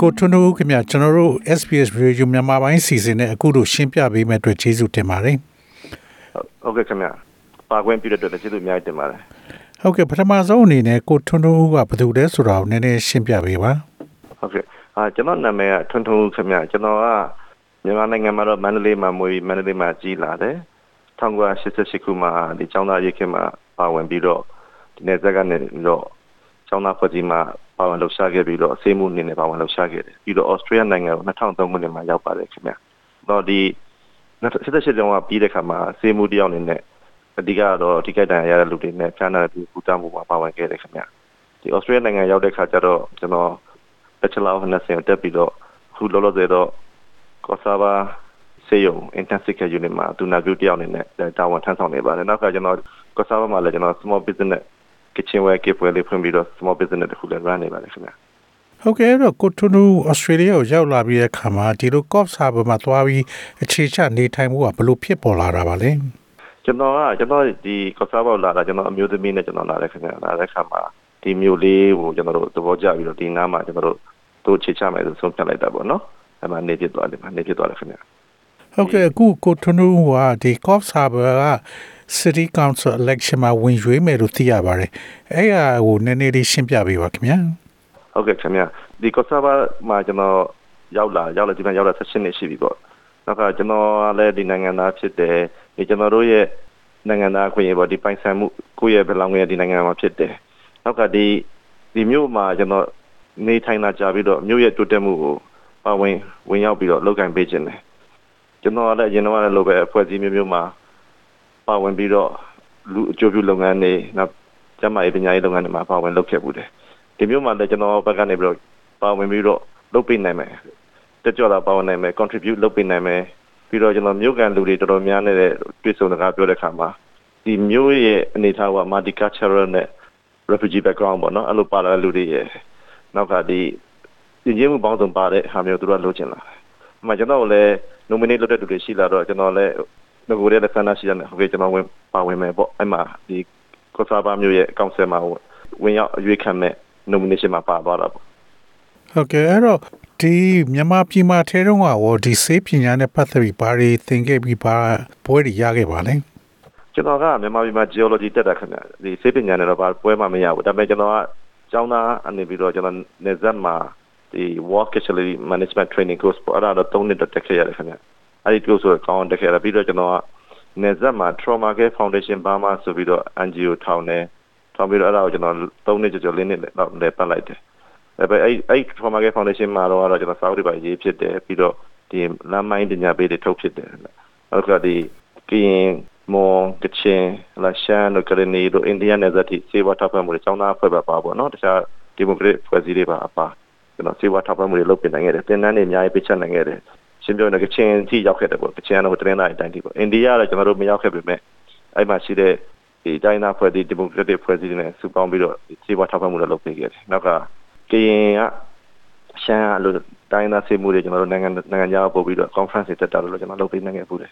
ကိုထွန်းတို့ခင်ဗျာကျွန်တော်တို့ SPS Radio မြန်မာပိုင်းစီစဉ်နဲ့အခုတို့ရှင်းပြပေးမဲ့အတွက်ကျေးဇူးတင်ပါတယ်ဟုတ်ကဲ့ခင်ဗျပါခွင့်ပြုတဲ့အတွက်ကျေးဇူးအများကြီးတင်ပါတယ်ဟုတ်ကဲ့ပထမဆုံးအနေနဲ့ကိုထွန်းတို့ကဘယ်သူလဲဆိုတာကိုနည်းနည်းရှင်းပြပေးပါဟုတ်ကဲ့အာကျွန်တော်နာမည်ကထွန်းထွန်းဦးခင်ဗျကျွန်တော်ကမြန်မာနိုင်ငံမှာတော့မန္တလေးမှာမွေးမန္တလေးမှာကြီးလာတယ်1988ခုမှာဒီကျောင်းသားရေးခင်မှာပါဝင်ပြီးတော့ဒီနယ်စပ်ကနေပြီးတော့ ကျောင်းသားဖွဲ့စည်းမှာပါဝင်လှုပ်ရှားခဲ့ပြီးတော့အစေမှုအနေနဲ့ပါဝင်လှုပ်ရှားခဲ့တယ်ပြီးတော့ဩစတြေးလျနိုင်ငံကို2003ခုနှစ်မှာရောက်ပါတယ်ခင်ဗျတော့ဒီ78ကျောင်းကပြီးတဲ့ခါမှာအစေမှုတယောက်အနေနဲ့အဓိကတော့ထိခိုက်ဒဏ်ရာရတဲ့လူတွေနဲ့ဖျားနာပြီးပူတမှုမှာပါဝင်ခဲ့တယ်ခင်ဗျဒီဩစတြေးလျနိုင်ငံရောက်တဲ့ခါကျတော့ကျွန်တော် Bachelor of Nursing တက်ပြီးတော့အခုလောလောဆယ်တော့ကော့ဆာဘာစေယုံ intensive care unit မှာသူနာပြုတယောက်အနေနဲ့တာဝန်ထမ်းဆောင်နေပါတယ်နောက်ကကျွန်တော်ကော့ဆာဘာမှာလည်းကျွန်တော် small business kitchen ware gift ware လေးဖွင့်ပြီးတော့ small business တခုလည်း run နေပါတယ်ခင်ဗျာဟုတ်ကဲ့အဲ့တော့ကိုထွန်းတို့ဩစတြေးလျကိုရောက်လာပြီးတဲ့ခါမှာဒီလို cough server မှာသွားပြီးအခြေချနေထိုင်မှုကဘယ်လိုဖြစ်ပေါ်လာတာပါလဲကျွန်တော်ကကျွန်တော်ဒီကော့ဆာဘာလာတာကျွန်တော်အမျိုးသမီးနဲ့ကျွန်တော်လာတဲ့ခင်ဗျာလာတဲ့ခါမှာဒီမျိုးလေးကိုကျွန်တော်တို့သဘောကျပြီးတော့ဒီနားမှာကျွန်တော်တို့တို့ခြေချမယ်ဆိုဆုံးဖြတ်လိုက်တာပေါ့နော်အဲ့မှာနေဖြစ်သွားတယ်မှာနေဖြစ်သွားတယ်ခင်ဗျာဟုတ်ကဲ့အခုကိုထွန်းတို့ကဒီ cough server က city council election မှာဝင်ရွေးမယ်လို့သိရပါတယ်အဲ့ဟာကိုနည်းနည်းလေးရှင်းပြပေးပါခင်ဗျာဟုတ်ကဲ့ခင်ဗျာဒီကော့ဆာဘာမှာကျွန်တော်ရောက်လာရောက်လာဒီမှာရောက်လာဆက်ရှင်နေရှိပြီပေါ့နောက်ကကျွန်တော်လည်းဒီနိုင်ငံသားဖြစ်တယ်ဒီကျွန်တော်တို့ရဲ့နိုင်ငံသားခွင့်ရပေါ့ဒီပိုင်ဆိုင်မှုကိုယ့်ရဲ့ဘယ်လောက်ငယ်ဒီနိုင်ငံမှာဖြစ်တယ်နောက်ကဒီဒီမြို့မှာကျွန်တော်နေထိုင်လာကြပြီးတော့မြို့ရဲ့တိုးတက်မှုကိုပါဝင်ဝင်ရောက်ပြီးတော့လုပ်ကင်ပေးခြင်းတယ်ကျွန်တော်လည်းရင်တော့လည်းလိုပဲအဖွဲ့အစည်းမျိုးမျိုးမှာ ပါဝင်ပြီးတော့လူအကျိုးပြုလုပ်ငန်းတွေနောက်ကျန်းမာရေးပညာရေးလုပ်ငန်းတွေမှာပါဝင်လုပ်ခဲ့မှုတယ်ဒီမျိုးမှာလည်းကျွန်တော်ဘက်ကနေပြီးတော့ပါဝင်ပြီးတော့လုပ်ပေးနိုင်မယ်တက်ကြွတာပါဝင်နိုင်မယ် contribute လုပ်ပေးနိုင်မယ်ပြီးတော့ကျွန်တော်မြို့ကန်လူတွေတော်တော်များနေတဲ့တွေ့ဆုံစကားပြောတဲ့အခါမှာဒီမျိုးရဲ့အနေအထားက multicultural နဲ့ refugee background ပေါ့နော်အဲ့လိုပါလာတဲ့လူတွေရဲ့နောက်ကဒီညီညွတ်မှုပေါင်းစုံပါတဲ့ဟာမျိုးသူတို့ကလိုချင်လာတယ်။အမှကျွန်တော်လည်း nominate လုပ်တဲ့လူတွေရှိလာတော့ကျွန်တော်လည်း ငကိုရဲလက်ဆန္ဒရှိတယ်ဟုတ်ကဲ့ကျွန်တော်ဝင်ပါဝင်မယ်ပေါ့အဲ့မှာဒီကော့ဆာဘာမျိုးရဲ့အကောင့်ဆယ်မှာဝင်ရောက်အရွေးခံမဲ့ nomination မှာပါသွားတာပေါ့ဟုတ်ကဲ့အဲ့တော့ဒီမြန်မာပြည်မှာထဲတော့ကရောဒီစေးပညာနဲ့ပတ်သက်ပြီးဘာတွေသင်ခဲ့ပြီးဘာပွဲတွေရခဲ့ပါလဲကျွန်တော်ကမြန်မာပြည်မှာ geology တက်တာခင်ဗျဒီစေပညာနဲ့တော့ဘာပွဲမှမရဘူးဒါပေမဲ့ကျွန်တော်ကကျောင်းသားအနေပြီးတော့ကျွန်တော်နေဆက်မှာဒီ work facility management training course ပေါ်အဲ့ဒါတော့၃နှစ်တော့တက်ခဲ့ရတယ်ခင်ဗျ အဲ့ဒီ course ကိုကောင်းတက်ခဲ့ရပြီးတော့ကျွန်တော်ကနေဆက်မှာ trauma care foundation ဘာမှဆိုပြီးတော့ NGO ထောင်နေထောင်ပြီးတော့အဲ့ဒါကိုကျွန်တော်၃နှစ်ကျော်ကျော်လေးနှစ်တော့လည်းပတ်လိုက်တယ်အဲ့ပဲအဲ့အဲ့ trauma care foundation မှာတော့ကျွန်တော်စာအုပ်တွေပါရေးဖြစ်တယ်ပြီးတော့ဒီလမ်းမိုင်းပညာပေးတွေထုတ်ဖြစ်တယ်အဲ့ဒါဒီကရင်မော်ကချင်လာရှန်တို့ကရနီတို့အိန္ဒိယနယ်စပ်ထိစေဝါထောက်ပံ့မှုတွေចောင်းသားဖွဲ့ပါပါပေါ့နော်တခြားဒီမိုကရက်ဖွဲ့စည်းတွေပါအပါကျွန်တော်စေဝါထောက်ပံ့မှုတွေလုပ်ပြင်နိုင်ခဲ့တယ်တင်တန်းတွေအများကြီးပေးချက်နိုင်ခဲ့တယ် ရှင်းပြောရင်ကချင်ထိရောက်ခဲ့တယ်ပေါ့ကချင်ကတော့တရင်သားအတိုင်းထိပေါ့အိန္ဒိယကတော့ကျွန်တော်တို့မရောက်ခဲ့ပေမဲ့အဲ့မှာရှိတဲ့ဒီတိုင်းသားဖွဲ့စည်းဒီမိုကရက်တစ်ဖွဲ့စည်းတွေနဲ့စုပေါင်းပြီးတော့စေဝါထောက်ပံ့မှုတွေလုပ်ပေးခဲ့တယ်နောက်ကကရင်ကရှမ်းအလိုတိုင်းသားစေမှုတွေကျွန်တော်တို့နိုင်ငံနိုင်ငံခြားပို့ပြီးတော့ conference တွေတက်တာလို့ကျွန်တော်လုပ်ပေးနိုင်ခဲ့ဘူးတယ်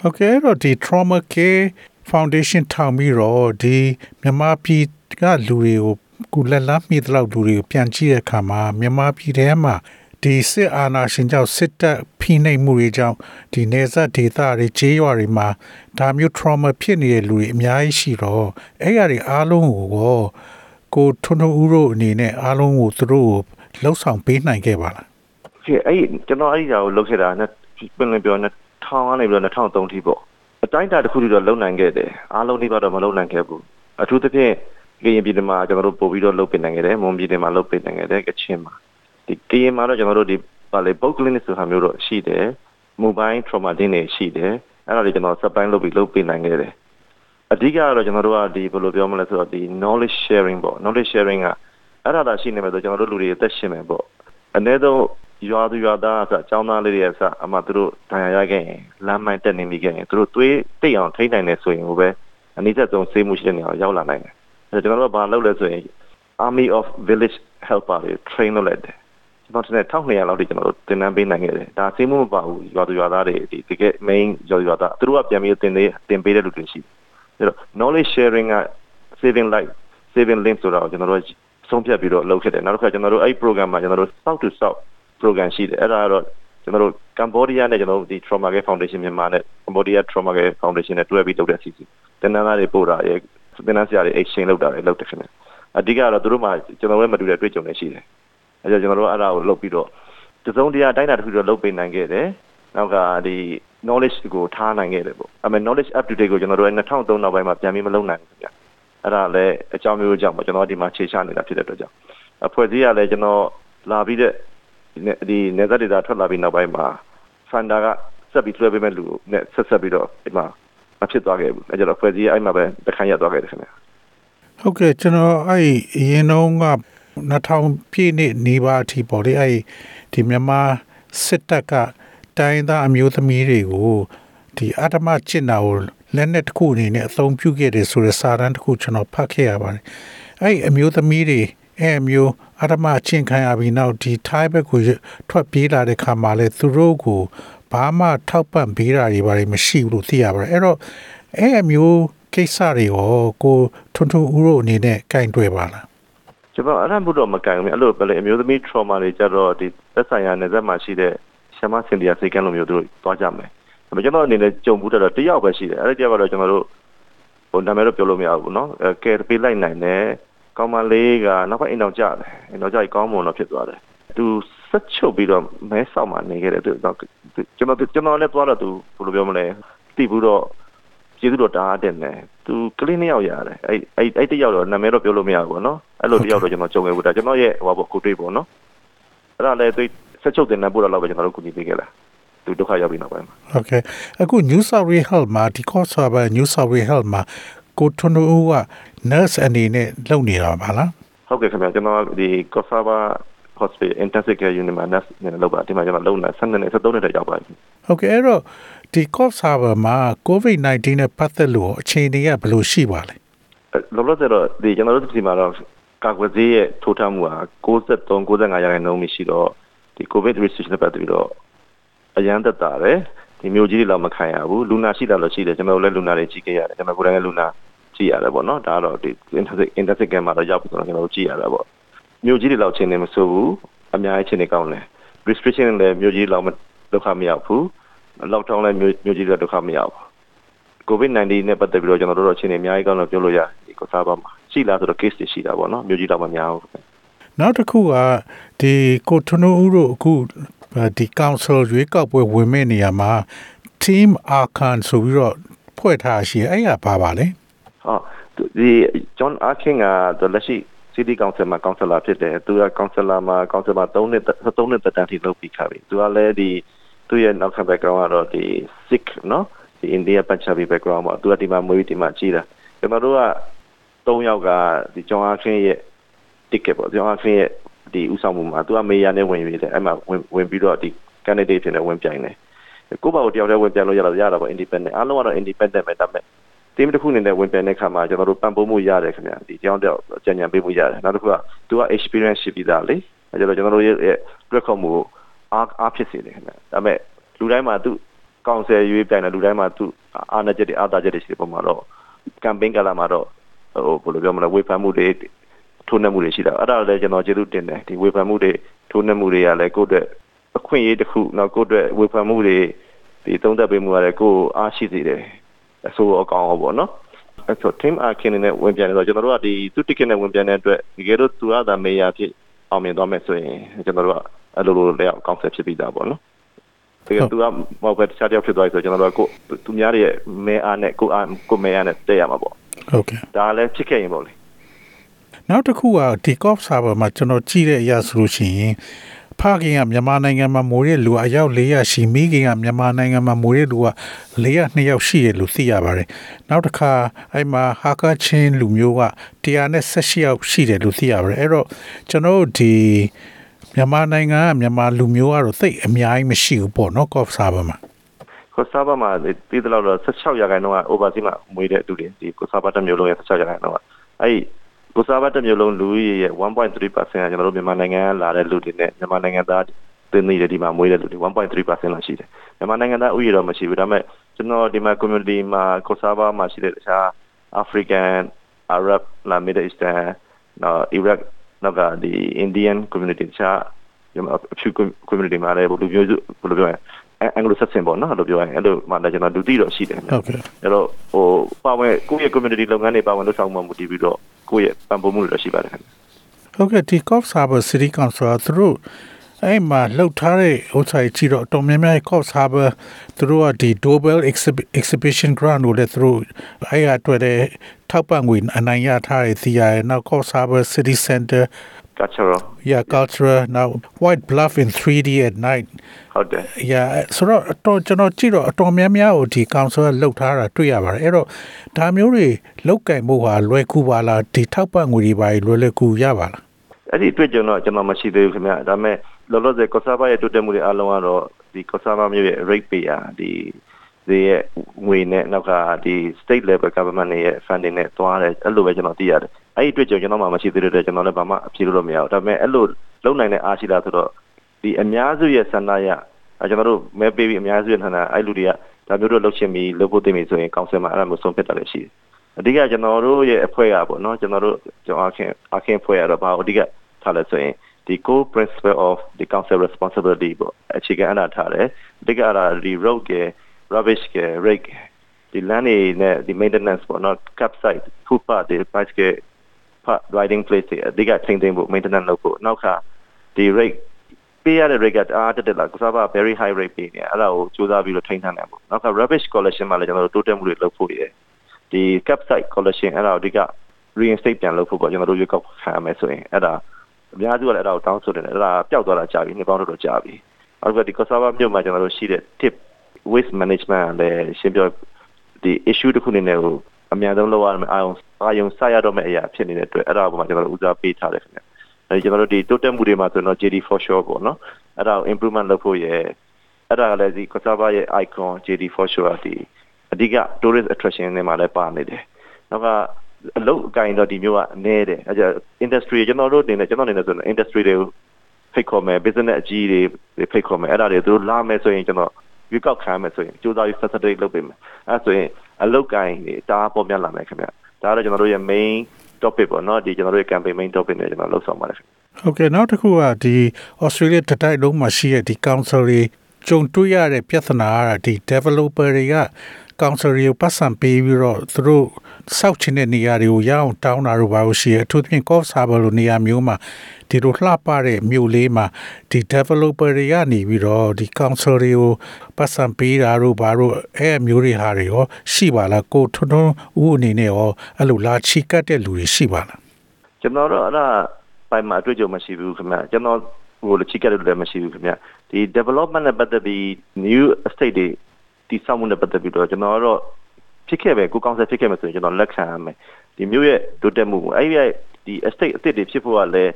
ဟုတ်ကဲ့အဲ့တော့ဒီ trauma care foundation ထောင်ပြီးတော့ဒီမြန်မာပြည်ကလူတွေကိုကုလက်လားမိသလောက်လူတွေကိုပြန်ကြည့်တဲ့အခါမှာမြန်မာပြည်ထဲမှာ ဒီစစ်အာဏာရှင်ကြောင့်စစ်တပ်ဖိနှိပ်မှုတွေကြောင့်ဒီနေဆက်ဒေသတွေခြေရွာတွေမှာဒါမျိုး trauma ဖြစ်နေတဲ့လူတွေအများကြီးရှိတော့အဲ့ရတွေအားလုံးကိုကိုကိုထွန်းထွန်းဦးတို့အနေနဲ့အားလုံးကိုသူတို့ကိုလှုပ်ဆောင်ပေးနိုင်ခဲ့ပါလားကဲအဲ့ကျွန်တော်အဲ့ဒီဓာတ်ကိုလုပ်ခဲ့တာနဲ့ပြင်လင်းပြော2000ကနေပြီးတော့2003ထိပေါ့အတိုင်းအတာတစ်ခုတည်းတော့လုံနိုင်ခဲ့တယ်အားလုံးဒီဘက်တော့မလုံနိုင်ခဲ့ဘူးအထူးသဖြင့်ကရင်ပြည်နယ်မှာကျွန်တော်တို့ပို့ပြီးတော့လုပ်ပင်နိုင်ခဲ့တယ်မွန်ပြည်နယ်မှာလုပ်ပင်နိုင်ခဲ့တယ်ကချင်မှာ ဒီကရင်မှာတော့ကျွန်တော်တို့ဒီပါလေပုတ်ကလင်းဆိုဟာမျိုးတော့ရှိတယ် mobile trauma တင်းတွေရှိတယ်အဲ့ဒါတွေကျွန်တော် supply လုပ်ပြီးလုပ်ပင်နိုင်ခဲ့တယ်အဓိကကတော့ကျွန်တော်တို့ကဒီဘယ်လိုပြောမလဲဆိုတော့ဒီ knowledge sharing ပေါ့ knowledge sharing ကအဲ့ဒါသာရှိနေမယ်ဆိုကျွန်တော်တို့လူတွေအသက်ရှင်မယ်ပေါ့အနည်းဆုံးရွာသူရွာသားအစအကြောင်းသားလေးတွေအစအမှသူတို့ဒဏ်ရာရခဲ့ရင်လမ်းမိုင်းတက်နေမိခဲ့ရင်သူတို့သွေးတိတ်အောင်ထိနိုင်နေဆိုရင်ဟိုပဲအနည်းဆက်ဆုံးဆေးမှုရှိတဲ့နေရာကိုရောက်လာနိုင်တယ်အဲကျွန်တော်တို့ကဘာလုပ်လဲဆိုရင် Army of Village Helper တွေ train လုပ်လိုက်တယ် ကျွန်တော်တင်1200လောက်ထိကျွန်တော်တို့သင်တန်းပေးနိုင်ခဲ့တယ်ဒါဆေးမှုမပါဘူးရွာသူရွာသားတွေဒီတကယ် main ရွာသူရွာသားသူတို့ကပြန်ပြီးသင်သေးသင်ပေးတဲ့လူတွေရှိတယ်အဲတော့ knowledge sharing က saving life saving limb ဆိုတော့ကျွန်တော်တို့ဆုံးဖြတ်ပြီးတော့လုပ်ခဲ့တယ်နောက်တစ်ခါကျွန်တော်တို့အဲ့ program မှာကျွန်တော်တို့ south to south program ရှိတယ်အဲ့ဒါကတော့ကျွန်တော်တို့ကမ်ဘောဒီးယားနဲ့ကျွန်တော်တို့ဒီ Trauma Care Foundation မြန်မာနဲ့ကမ်ဘောဒီးယား Trauma Care Foundation နဲ့တွဲပြီးလုပ်တဲ့အစီအစဉ်တင်နန်းသားတွေပို့တာရဲ့တင်နန်းဆရာတွေ exchange လုပ်တာတွေလုပ်တယ်ခင်ဗျအဓိကတော့သူတို့မှကျွန်တော်တို့မတူတဲ့တွေ့ကြုံတွေရှိတယ် အဲကြောင့်ကျွန်တော်တို့အဲ့ဒါကိုလုပ်ပြီးတော့တစုံတရာတိုင်းတာတစ်ခုတော့လုပ်ပေးနိုင်ခဲ့တယ်နောက်ကဒီ knowledge ကိုထားနိုင်ခဲ့တယ်ပေါ့အဲမဲ့ knowledge up to date ကိုကျွန်တော်တို့2003နောက်ပိုင်းမှာပြန်ပြီးမလုပ်နိုင်ဘူးခင်ဗျအဲ့ဒါလည်းအကြောင်းမျိုးကြောင့်ပေါ့ကျွန်တော်ဒီမှာခြေချနေတာဖြစ်တဲ့အတွက်ကြောင့်အဖွဲ့အစည်းကလည်းကျွန်တော်လာပြီးတဲ့ဒီနေသက်ဒေတာထွက်လာပြီးနောက်ပိုင်းမှာဖန်ဒါကဆက်ပြီးလွှဲပေးမဲ့လူနဲ့ဆက်ဆက်ပြီးတော့ဒီမှာမဖြစ်သွားခဲ့ဘူးအဲကြတော့ဖွဲ့စည်းအဲ့မှာပဲတခန့်ရသွားခဲ့တယ်ခင်ဗျာဟုတ်ကဲ့ကျွန်တော်အဲ့အရင်တော့က 2000ပြည့်နှစ်နေပါအထိပေါ့လေအဲ့ဒီမြန်မာစစ်တပ်ကတိုင်းသားအမျိုးသမီးတွေကိုဒီအတ္တမကျင့်တာကိုလက်နက်တစ်ခုအနေနဲ့အသုံးပြုခဲ့တယ်ဆိုတဲ့စာတမ်းတစ်ခုကျွန်တော်ဖတ်ခဲ့ရပါတယ်အဲ့အမျိုးသမီးတွေအဲ့အမျိုးအတ္တမကျင့်ခံရပြီးနောက်ဒီ type ဘက်ကိုထွက်ပြေးလာတဲ့ခါမှာလဲသူတို့ကိုဘာမှထောက်ပံ့ပေးတာတွေဘာတွေမရှိဘူးလို့သိရပါတယ်အဲ့တော့အဲ့အမျိုးကိစ္စတွေရောကိုထွန်းထွန်းဦးတို့အနေနဲ့ကင်တွေ့ပါလား ကျွန်တော်အဲ့ဒါမှတော့မကန်ဘူးအဲ့လိုပဲလေအမျိုးသမီး trauma တွေကြတော့ဒီသက်ဆိုင်ရာနယ်စပ်မှာရှိတဲ့ရှမစင်ဒီယာစိတ်ကန်းလိုမျိုးတို့တွားကြမယ်ဒါပေမဲ့ကျွန်တော်အနေနဲ့ကြုံဘူးတော့တယောက်ပဲရှိတယ်အဲ့ဒီတယောက်ကတော့ကျွန်တော်တို့ဟိုနာမည်တော့ပြောလို့မရဘူးเนาะအဲကဲပေးလိုက်နိုင်တယ်ကောင်းမလေးကနောက်ပိုင်းအိမ်တော်ကြတယ်အိမ်တော်ကြကြီးကောင်းမွန်တော့ဖြစ်သွားတယ်သူဆက်ချုပ်ပြီးတော့မဲဆောက်မှနေခဲ့တယ်သူတော့ကျွန်တော်ကျွန်တော်လည်းသွားတော့သူဘယ်လိုပြောမလဲတိဘူးတော့ ကျေးဇူးတော်တားတယ်နဲ့သူကလေးနှစ်ယောက်ရတယ်အဲ့အဲ့အဲ့တယောက်တော့နာမည်တော့ပြောလို့မရဘူးပေါ့နော်အဲ့လိုတယောက်တော့ကျွန်တော်ကြုံခဲ့ဘူးဒါကျွန်တော်ရဲ့ဟိုဘောကိုတွေ့ပေါ့နော်အဲ့ဒါလည်းသူဆက်ချုပ်တင်နေပို့တော့လောက်ပဲကျွန်တော်တို့ကူညီပေးခဲ့လားသူဒုက္ခရောက်ပြီးနောက်ပိုင်းမှာဟုတ်ကဲ့အခု New South Wales Health မှာဒီ course server New South Wales Health မှာကိုထွန်းတို့က nurse အနေနဲ့လုပ်နေတာပါလားဟုတ်ကဲ့ခင်ဗျာကျွန်တော်ဒီ course server hospital intensive care unit မှာ nurse နေလောက်ပါဒီမှာကျွန်တော်လုံလာ12နဲ့13နဲ့တက်ရောက်ပါပြီဟုတ်ကဲ့အဲ့တော့ ဒီ course server မှာ COVID-19 နဲ့ပတ်သက်လို့အခြေအနေကဘယ်လိုရှိပါလဲလောလောဆယ်တော့ဒီကျွန်တော်တို့ဒီမှာတော့ကာကွယ်ဆေးရဲ့ထိုးထားမှုဟာ63 95ရာခိုင်နှုန်းရှိတော့ဒီ COVID restriction နဲ့ပတ်သက်ပြီးတော့အရန်သက်တာတယ်ဒီမျိုးကြီးတွေတော့မခံရဘူးလူနာရှိတာလို့ရှိတယ်ကျွန်တော်လည်းလူနာတွေကြီးခဲ့ရတယ်ကျွန်တော်ကိုယ်တိုင်လည်းလူနာကြည့်ရတယ်ပေါ့နော်ဒါကတော့ဒီ intensive intensive care မှာတော့ရောက်ပြီးတော့ကျွန်တော်တို့ကြည့်ရတာပေါ့မျိုးကြီးတွေလောက်ချင်းနေမဆိုဘူးအများကြီးချင်းနေကောင်းတယ် restriction လည်းမျိုးကြီးလောက်ဒုက္ခမရောက်ဘူး lockdown လည်းမျိုးမျိုးကြီးတွေဒုက္ခမရောက်ဘူး COVID-19 နဲ့ပတ်သက်ပြီးတော့ကျွန်တော်တို့တော့ချင်းနေအများကြီးကောင်းလို့ပြောလို့ရတယ်ဒီကောစားပါမှာရှိလားဆိုတော့ case တွေရှိတာပေါ့နော်မျိုးကြီးတော့မများဘူးနောက်တစ်ခုကဒီကိုထွန်းဦးတို့အခုဒီ council ရွေးကောက်ပွဲဝင်မဲ့နေရာမှာ team arkan ဆိုပြီးတော့ဖွဲ့ထားရှိအဲ့ရပါပါလေဟောဒီ John Arkin ကလက်ရှိ City Council မှာ councilor ဖြစ်တယ်သူက councilor မှာ council မှာ3နှစ်3နှစ်တက်တန်းထိလုပ်ပြီးခါပြီသူကလည်းဒီ သူရဲ့နောက်ခံ background ကတော့ဒီ Sikh နော်ဒီ India Punjabi background ပေါ့သူကဒီမှာမွေးဒီမှာကြီးတာကျွန်တော်တို့က3ယောက်ကဒီ John Arkin ရဲ့ ticket ပေါ့ John Arkin ရဲ့ဒီဥဆောင်မှုမှာသူကမေယာနဲ့ဝင်ပြီးတယ်အဲ့မှာဝင်ဝင်ပြီးတော့ဒီ candidate ဖြစ်နေဝင်ပြိုင်တယ်ကိုယ့်ဘာကိုတယောက်တည်းဝင်ပြိုင်လို့ရတော့ရတာပေါ့ independent အားလုံးကတော့ independent ပဲဒါပေမဲ့တင်းတစ်ခုအနေနဲ့ဝင်ပြိုင်တဲ့ခါမှာကျွန်တော်တို့ပံ့ပိုးမှုရတယ်ခင်ဗျာဒီကြောင်းတော့ကြံ့ကြံ့ပေးမှုရတယ်နောက်တစ်ခုကသူက experience ရှိပြီးသားလေအဲကျတော့ကျွန်တော်တို့ရဲ့တွက်ခေါ်မှု အားအားဖြစ်စေတယ်ခင်ဗျာဒါပေမဲ့လူတိုင်းမှာသူကောင်ဆယ်ရွေးပြိုင်တယ်လူတိုင်းမှာသူအားနချက်တွေအားသာချက်တွေရှိတဲ့ပုံမှာတော့ campaign ကလာမှာတော့ဟိုဘယ်လိုပြောမလဲဝေဖန်မှုတွေထိုးနှက်မှုတွေရှိတာအဲ့ဒါလည်းကျွန်တော်ကျေးဇူးတင်တယ်ဒီဝေဖန်မှုတွေထိုးနှက်မှုတွေကလည်းကိုယ့်အတွက်အခွင့်အရေးတစ်ခုနောက်ကိုယ့်အတွက်ဝေဖန်မှုတွေဒီသုံးသပ်ပေးမှုကလည်းကိုယ်အားရှိစေတယ်အဆိုးအကောင်ဟောပေါ့နော်အဲ့တော့ team arkin နဲ့ဝင်ပြန်နေတော့ကျွန်တော်တို့ကဒီသူ ticket နဲ့ဝင်ပြန်တဲ့အတွက်ဒီကဲတော့သူကသာမေယာဖြစ်အောင်မြင်သွားမယ်ဆိုရင်ကျွန်တော်တို့က အဲ့လိုလိုလည်းအကောင့်ဆက်ဖြစ်ပြီးသားပေါ့နော်ဒီကသူကမောက်ပဲတခြားတယောက်ဖြစ်သွားပြီဆိုကျွန်တော်တို့ကကိုသူများရဲ့မဲအားနဲ့ကိုအားကိုမဲအားနဲ့တည့်ရမှာပေါ့ဟုတ်ကဲ့ဒါလည်းဖြစ်ခဲ့ရင်ပေါ့လေနောက်တစ်ခုကဒီ cough server မှာကျွန်တော်ကြည့်တဲ့အရာဆိုလို့ရှိရင်ဖခင်ကမြန်မာနိုင်ငံမှာမိုးတဲ့လူအယောက်400ရှိမိခင်ကမြန်မာနိုင်ငံမှာမိုးတဲ့လူက402ယောက်ရှိတယ်လို့သိရပါတယ်။နောက်တစ်ခါအဲ့မှာဟာကာချင်းလူမျိုးက118ယောက်ရှိတယ်လို့သိရပါတယ်။အဲ့တော့ကျွန်တော်တို့ဒီ မြန်မာနိုင်ငံကမြန်မာလူမျိုးကတော့သိပ်အများကြီးမရှိဘူးပေါ့နော် Coffs Harbour မှာကိုဆာဘာမှာဒီတလောက်တော့16ရာခိုင်နှုန်းက overseas မှာမွေးတဲ့လူတွေဒီကိုဆာဘာတစ်မျိုးလုံးရဲ့16ရာခိုင်နှုန်းကအဲ့ဒီကိုဆာဘာတစ်မျိုးလုံးလူဦးရေရဲ့1.3%ကကျွန်တော်တို့မြန်မာနိုင်ငံကလာတဲ့လူတွေနဲ့မြန်မာနိုင်ငံသားတင်းနေတဲ့ဒီမှာမွေးတဲ့လူတွေ1.3%လောက်ရှိတယ်မြန်မာနိုင်ငံသားဥယျာဉ်တော့မရှိဘူးဒါပေမဲ့ကျွန်တော်ဒီမှာ community မှာကိုဆာဘာမှာရှိတဲ့တခြား African Arab လာ Middle Eastern နော် Iraq နောက်ကဒီ Indian community တခြားအဖြူ community မှာလည်းဘယ်လိုပြောဘယ်လိုပြောရအင်္ဂလိပ်ဆက်ဆင်ပေါ့နော်အဲ့လိုပြောရင်အဲ့လိုမှလည်းကျွန်တော်ဒုတိတော့ရှိတယ်ဟုတ်ကဲ့အဲ့တော့ဟိုပါဝင်ကိုယ့်ရဲ့ community လုပ်ငန်းတွေပါဝင်လုပ်ဆောင်မှုမူတည်ပြီးတော့ကိုယ့်ရဲ့ပံ့ပိုးမှုတွေတော့ရှိပါတယ်ခင်ဗျဟုတ်ကဲ့ဒီ Coffs Harbour City Council ကသူတို့ အဲ့မှာလှုပ်ထားတဲ့ဥစ္စာကြီးတော့အတော်များများ Coffs Harbour သူတို့ကဒီ Dobel Exhib- Exhibition Grant ကိုလည်းသူတို့အဲ့ရအတွက်တဲ့ထောက်ပံ့ငွေအနိုင်ရထားတဲ့စီရတယ်နောက် Coffs Harbour City Center cultural yeah cultural now White Bluff in 3D at night ဟုတ်တယ် yeah ဆိုတော့အတော်ကျွန်တော်ကြည့်တော့အတော်များများကိုဒီ council ကလှုပ်ထားတာတွေ့ရပါတယ်အဲ့တော့ဒါမျိုးတွေလောက်ကင်မှုဟာလွယ်ကူပါလားဒီထောက်ပံ့ငွေတွေပါလွယ်လွယ်ကူရပါလားအဲ့ဒီတွေ့ကြုံတော့ကျွန်တော်မရှိသေးဘူးခင်ဗျဒါပေမဲ့ လောလောဆယ်ကောဆာဘာရဲ့တိုးတက်မှုတွေအားလုံးကတော့ဒီကောဆာဘာမျိုးရဲ့ rate pay อ่ะဒီဒီရဲ့ငွေနဲ့နောက်ကဒီ state level government တွေရဲ့ funding နဲ့တွားတယ်အဲ့လိုပဲကျွန်တော်သိရတယ်အဲ့ဒီတွေ့ကြုံကျွန်တော်မှမရှိသေးတဲ့အတွက်ကျွန်တော်လည်းဘာမှအဖြေလို့မရဘူးဒါပေမဲ့အဲ့လိုလုံနိုင်တဲ့အားရှိလားဆိုတော့ဒီအများစုရဲ့ဆန္ဒရအဲကျွန်တော်တို့မဲပေးပြီးအများစုရဲ့ဆန္ဒအဲ့လူတွေကဒါမျိုးတို့လှုပ်ချင်ပြီးလှုပ်ဖို့သိပြီဆိုရင်ကောင်ဆယ်မှာအဲ့ဒါမျိုးဆုံးဖြတ်တာလည်းရှိတယ်အဓိကကျွန်တော်တို့ရဲ့အဖွဲ့ကပေါ့နော်ကျွန်တော်တို့ကျွန်တော်အခင်အခင်ဖွဲ့ရတော့ဘာအဓိကထားလဲဆိုရင် ဒီ core principle of the council responsibility ပေါ့အခြေခံအနာထားတယ်အဓိကအဲ့ဒါဒီ road က rubbish က rake ဒီ land တွေနဲ့ဒီ maintenance ပေါ့နော် campsite footpath တွေ bicycle path riding place တွေအဓိကထိန်းသိမ်းဖို့ maintenance လုပ်ဖို့နောက်ခါဒီ rake ပေးရတဲ့ rate ကအားတက်တက်လာကစားပါ very high rate ပေးနေအဲ့ဒါကိုစူးစမ်းပြီးတော့ထိန်းထားနိုင်ဖို့နောက်က rubbish collection မှာလည်းကျွန်တော်တို့တိုးတက်မှုတွေလုပ်ဖို့ရယ်ဒီ campsite collection အဲ့ဒါကိုအဓိက reinstate ပြန်လုပ်ဖို့ပေါ့ကျွန်တော်တို့ရွေးကောက်ခံရမယ်ဆိုရင်အဲ့ဒါ အများစုကလည်းအဲ့ဒါကိုတောင်းဆိုတယ်အဲ့ဒါပျောက်သွားတာကြာပြီနှစ်ပေါင်းတော့ကြာပြီအဲ့ဒါဒီ Kosovo မြို့မှာကျွန်တော်တို့ရှိတဲ့ tip waste management လည်းရှင်းပြောဒီ issue တစ်ခုအနေနဲ့ကိုအများဆုံးလောက်ရမယ်အာယုံအာယုံစရတော့မယ့်အရာဖြစ်နေတဲ့အတွက်အဲ့ဒါကိုမှကျွန်တော်တို့ဦးစားပေးထားတယ်ခင်ဗျအဲကျွန်တော်တို့ဒီ total မှုတွေမှာဆိုတော့ JD for sure ပေါ့နော်အဲ့ဒါကို improvement လုပ်ဖို့ရယ်အဲ့ဒါကလည်းဒီ Kosovo ရဲ့ icon JD for sure ဒီအဓိက tourist attraction တွေမှာလည်းပါနေတယ်နောက်က အလုပ်အကင်တော့ဒီမျိုးကအနည်းတယ်အဲကြ industry ကျွန်တော်တို့အနေနဲ့ကျွန်တော်အနေနဲ့ဆိုရင် industry တွေကိုဖိတ်ခေါ်မယ် business အကြီးတွေဖိတ်ခေါ်မယ်အဲ့ဒါတွေသူတို့လာမယ်ဆိုရင်ကျွန်တော်ရွေးကောက်ခံမယ်ဆိုရင်ကြိုးစားပြီး facilitate လုပ်ပေးမယ်အဲဆိုရင်အလုပ်ကင်တွေတားပေါ်များလာမယ်ခင်ဗျဒါကတော့ကျွန်တော်တို့ရဲ့ main topic ပေါ့နော်ဒီကျွန်တော်တို့ရဲ့ campaign main topic နဲ့ကျွန်တော်လုပ်ဆောင်ပါတယ်ခင်ဗျဟုတ်ကဲ့နောက်တစ်ခုကဒီ Australia တတိုက်လုံးမှာရှိတဲ့ဒီ council တွေကြုံတွေ့ရတဲ့ပြဿနာကဒီ developer တွေက council တွေကိုပတ်စံပေးပြီးတော့သူတို့ စောက်ချင်တဲ့နေရာတွေကိုရအောင်တောင်းတာတို့ဘာလို့ရှိရအထူးသဖြင့် cost harbor လိုနေရာမျိုးမှာဒီလိုလှပတဲ့မြို့လေးမှာဒီ developer တွေကနေပြီးတော့ဒီ council တွေကိုပတ်စံပေးတာတို့ဘာလို့အဲ့အမျိုးတွေဟာတွေရောရှိပါလားကိုထွန်းထွန်းဦးအနေနဲ့ရောအဲ့လိုလာချီကတ်တဲ့လူတွေရှိပါလားကျွန်တော်တို့အဲ့ဒါပိုင်မှာအတွေ့အကြုံမရှိဘူးခင်ဗျကျွန်တော်ဟိုလချိကတဲ့လူလည်းမရှိဘူးခင်ဗျဒီ development နဲ့ပတ်သက်ပြီး new estate တွေတည်ဆောက်မှုနဲ့ပတ်သက်ပြီးတော့ကျွန်တော်တို့ ဖြစ်ခဲ့ပဲကိုကောင်ဆယ်ဖြစ်ခဲ့မယ်ဆိုရင်ကျွန်တော်လက်ခံရမယ်ဒီမျိုးရဲ့တိုးတက်မှုအဲ့ဒီဒီ estate အသစ်တွေဖြစ်ဖို့ကလည်း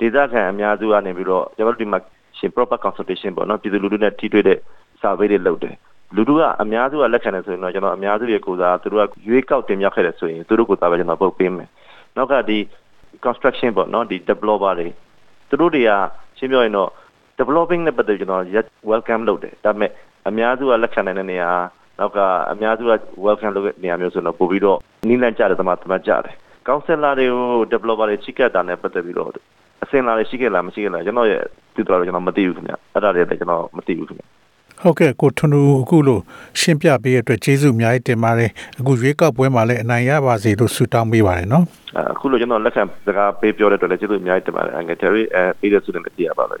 ဒေသခံအများစုကနေပြီးတော့ကျွန်တော်တို့ဒီမှာရှင် proper consultation ပေါ့နော်ပြည်သူလူထုနဲ့ထိတွေ့တဲ့ survey တွေလုပ်တယ်လူထုကအများစုကလက်ခံတယ်ဆိုရင်တော့ကျွန်တော်အများစုရဲ့ကိုယ်စားသူတို့ကရွေးကောက်တင်မြှောက်ခဲ့တယ်ဆိုရင်သူတို့ကိုယ်စားပဲကျွန်တော်ပုတ်ပေးမယ်နောက်ကဒီ construction ပေါ့နော်ဒီ developer တွေသူတို့တွေကရှင်းပြောရင်တော့ developing နဲ့ပတ်သက်ကျွန်တော် welcome လုပ်တယ်ဒါပေမဲ့အများစုကလက်ခံနိုင်တဲ့နေရာ နောက်က အများစုက welcome လုပ်တဲ့နေရာမျိုးဆိုတော့ပို့ပြီးတော့နီးလန့်ကြတယ်တမတမကြတယ် counselor တွေကို developer တွေချိကတ်တာနဲ့ပတ်သက်ပြီးတော့အစင်လာတွေရှိခဲ့လားမရှိခဲ့လားကျွန်တော်ရဲ့ဒီတော့ကျွန်တော်မသိဘူးခင်ဗျအဲ့ဒါတွေလည်းကျွန်တော်မသိဘူးခင်ဗျဟုတ်ကဲ့ကိုထွန်းဦးအခုလို့ရှင်းပြပေးရတဲ့အတွက်ကျေးဇူးအများကြီးတင်ပါတယ်အခုရွေးကောက်ပွဲမှာလည်းအနိုင်ရပါစေလို့ဆုတောင်းပေးပါတယ်နော်အခုလိုကျွန်တော်လက်ခံစကားပေးပြောတဲ့အတွက်လည်းကျေးဇူးအများကြီးတင်ပါတယ်အငယ် Terry အဲပေးတဲ့ဆုနဲ့တည်ရပါလို့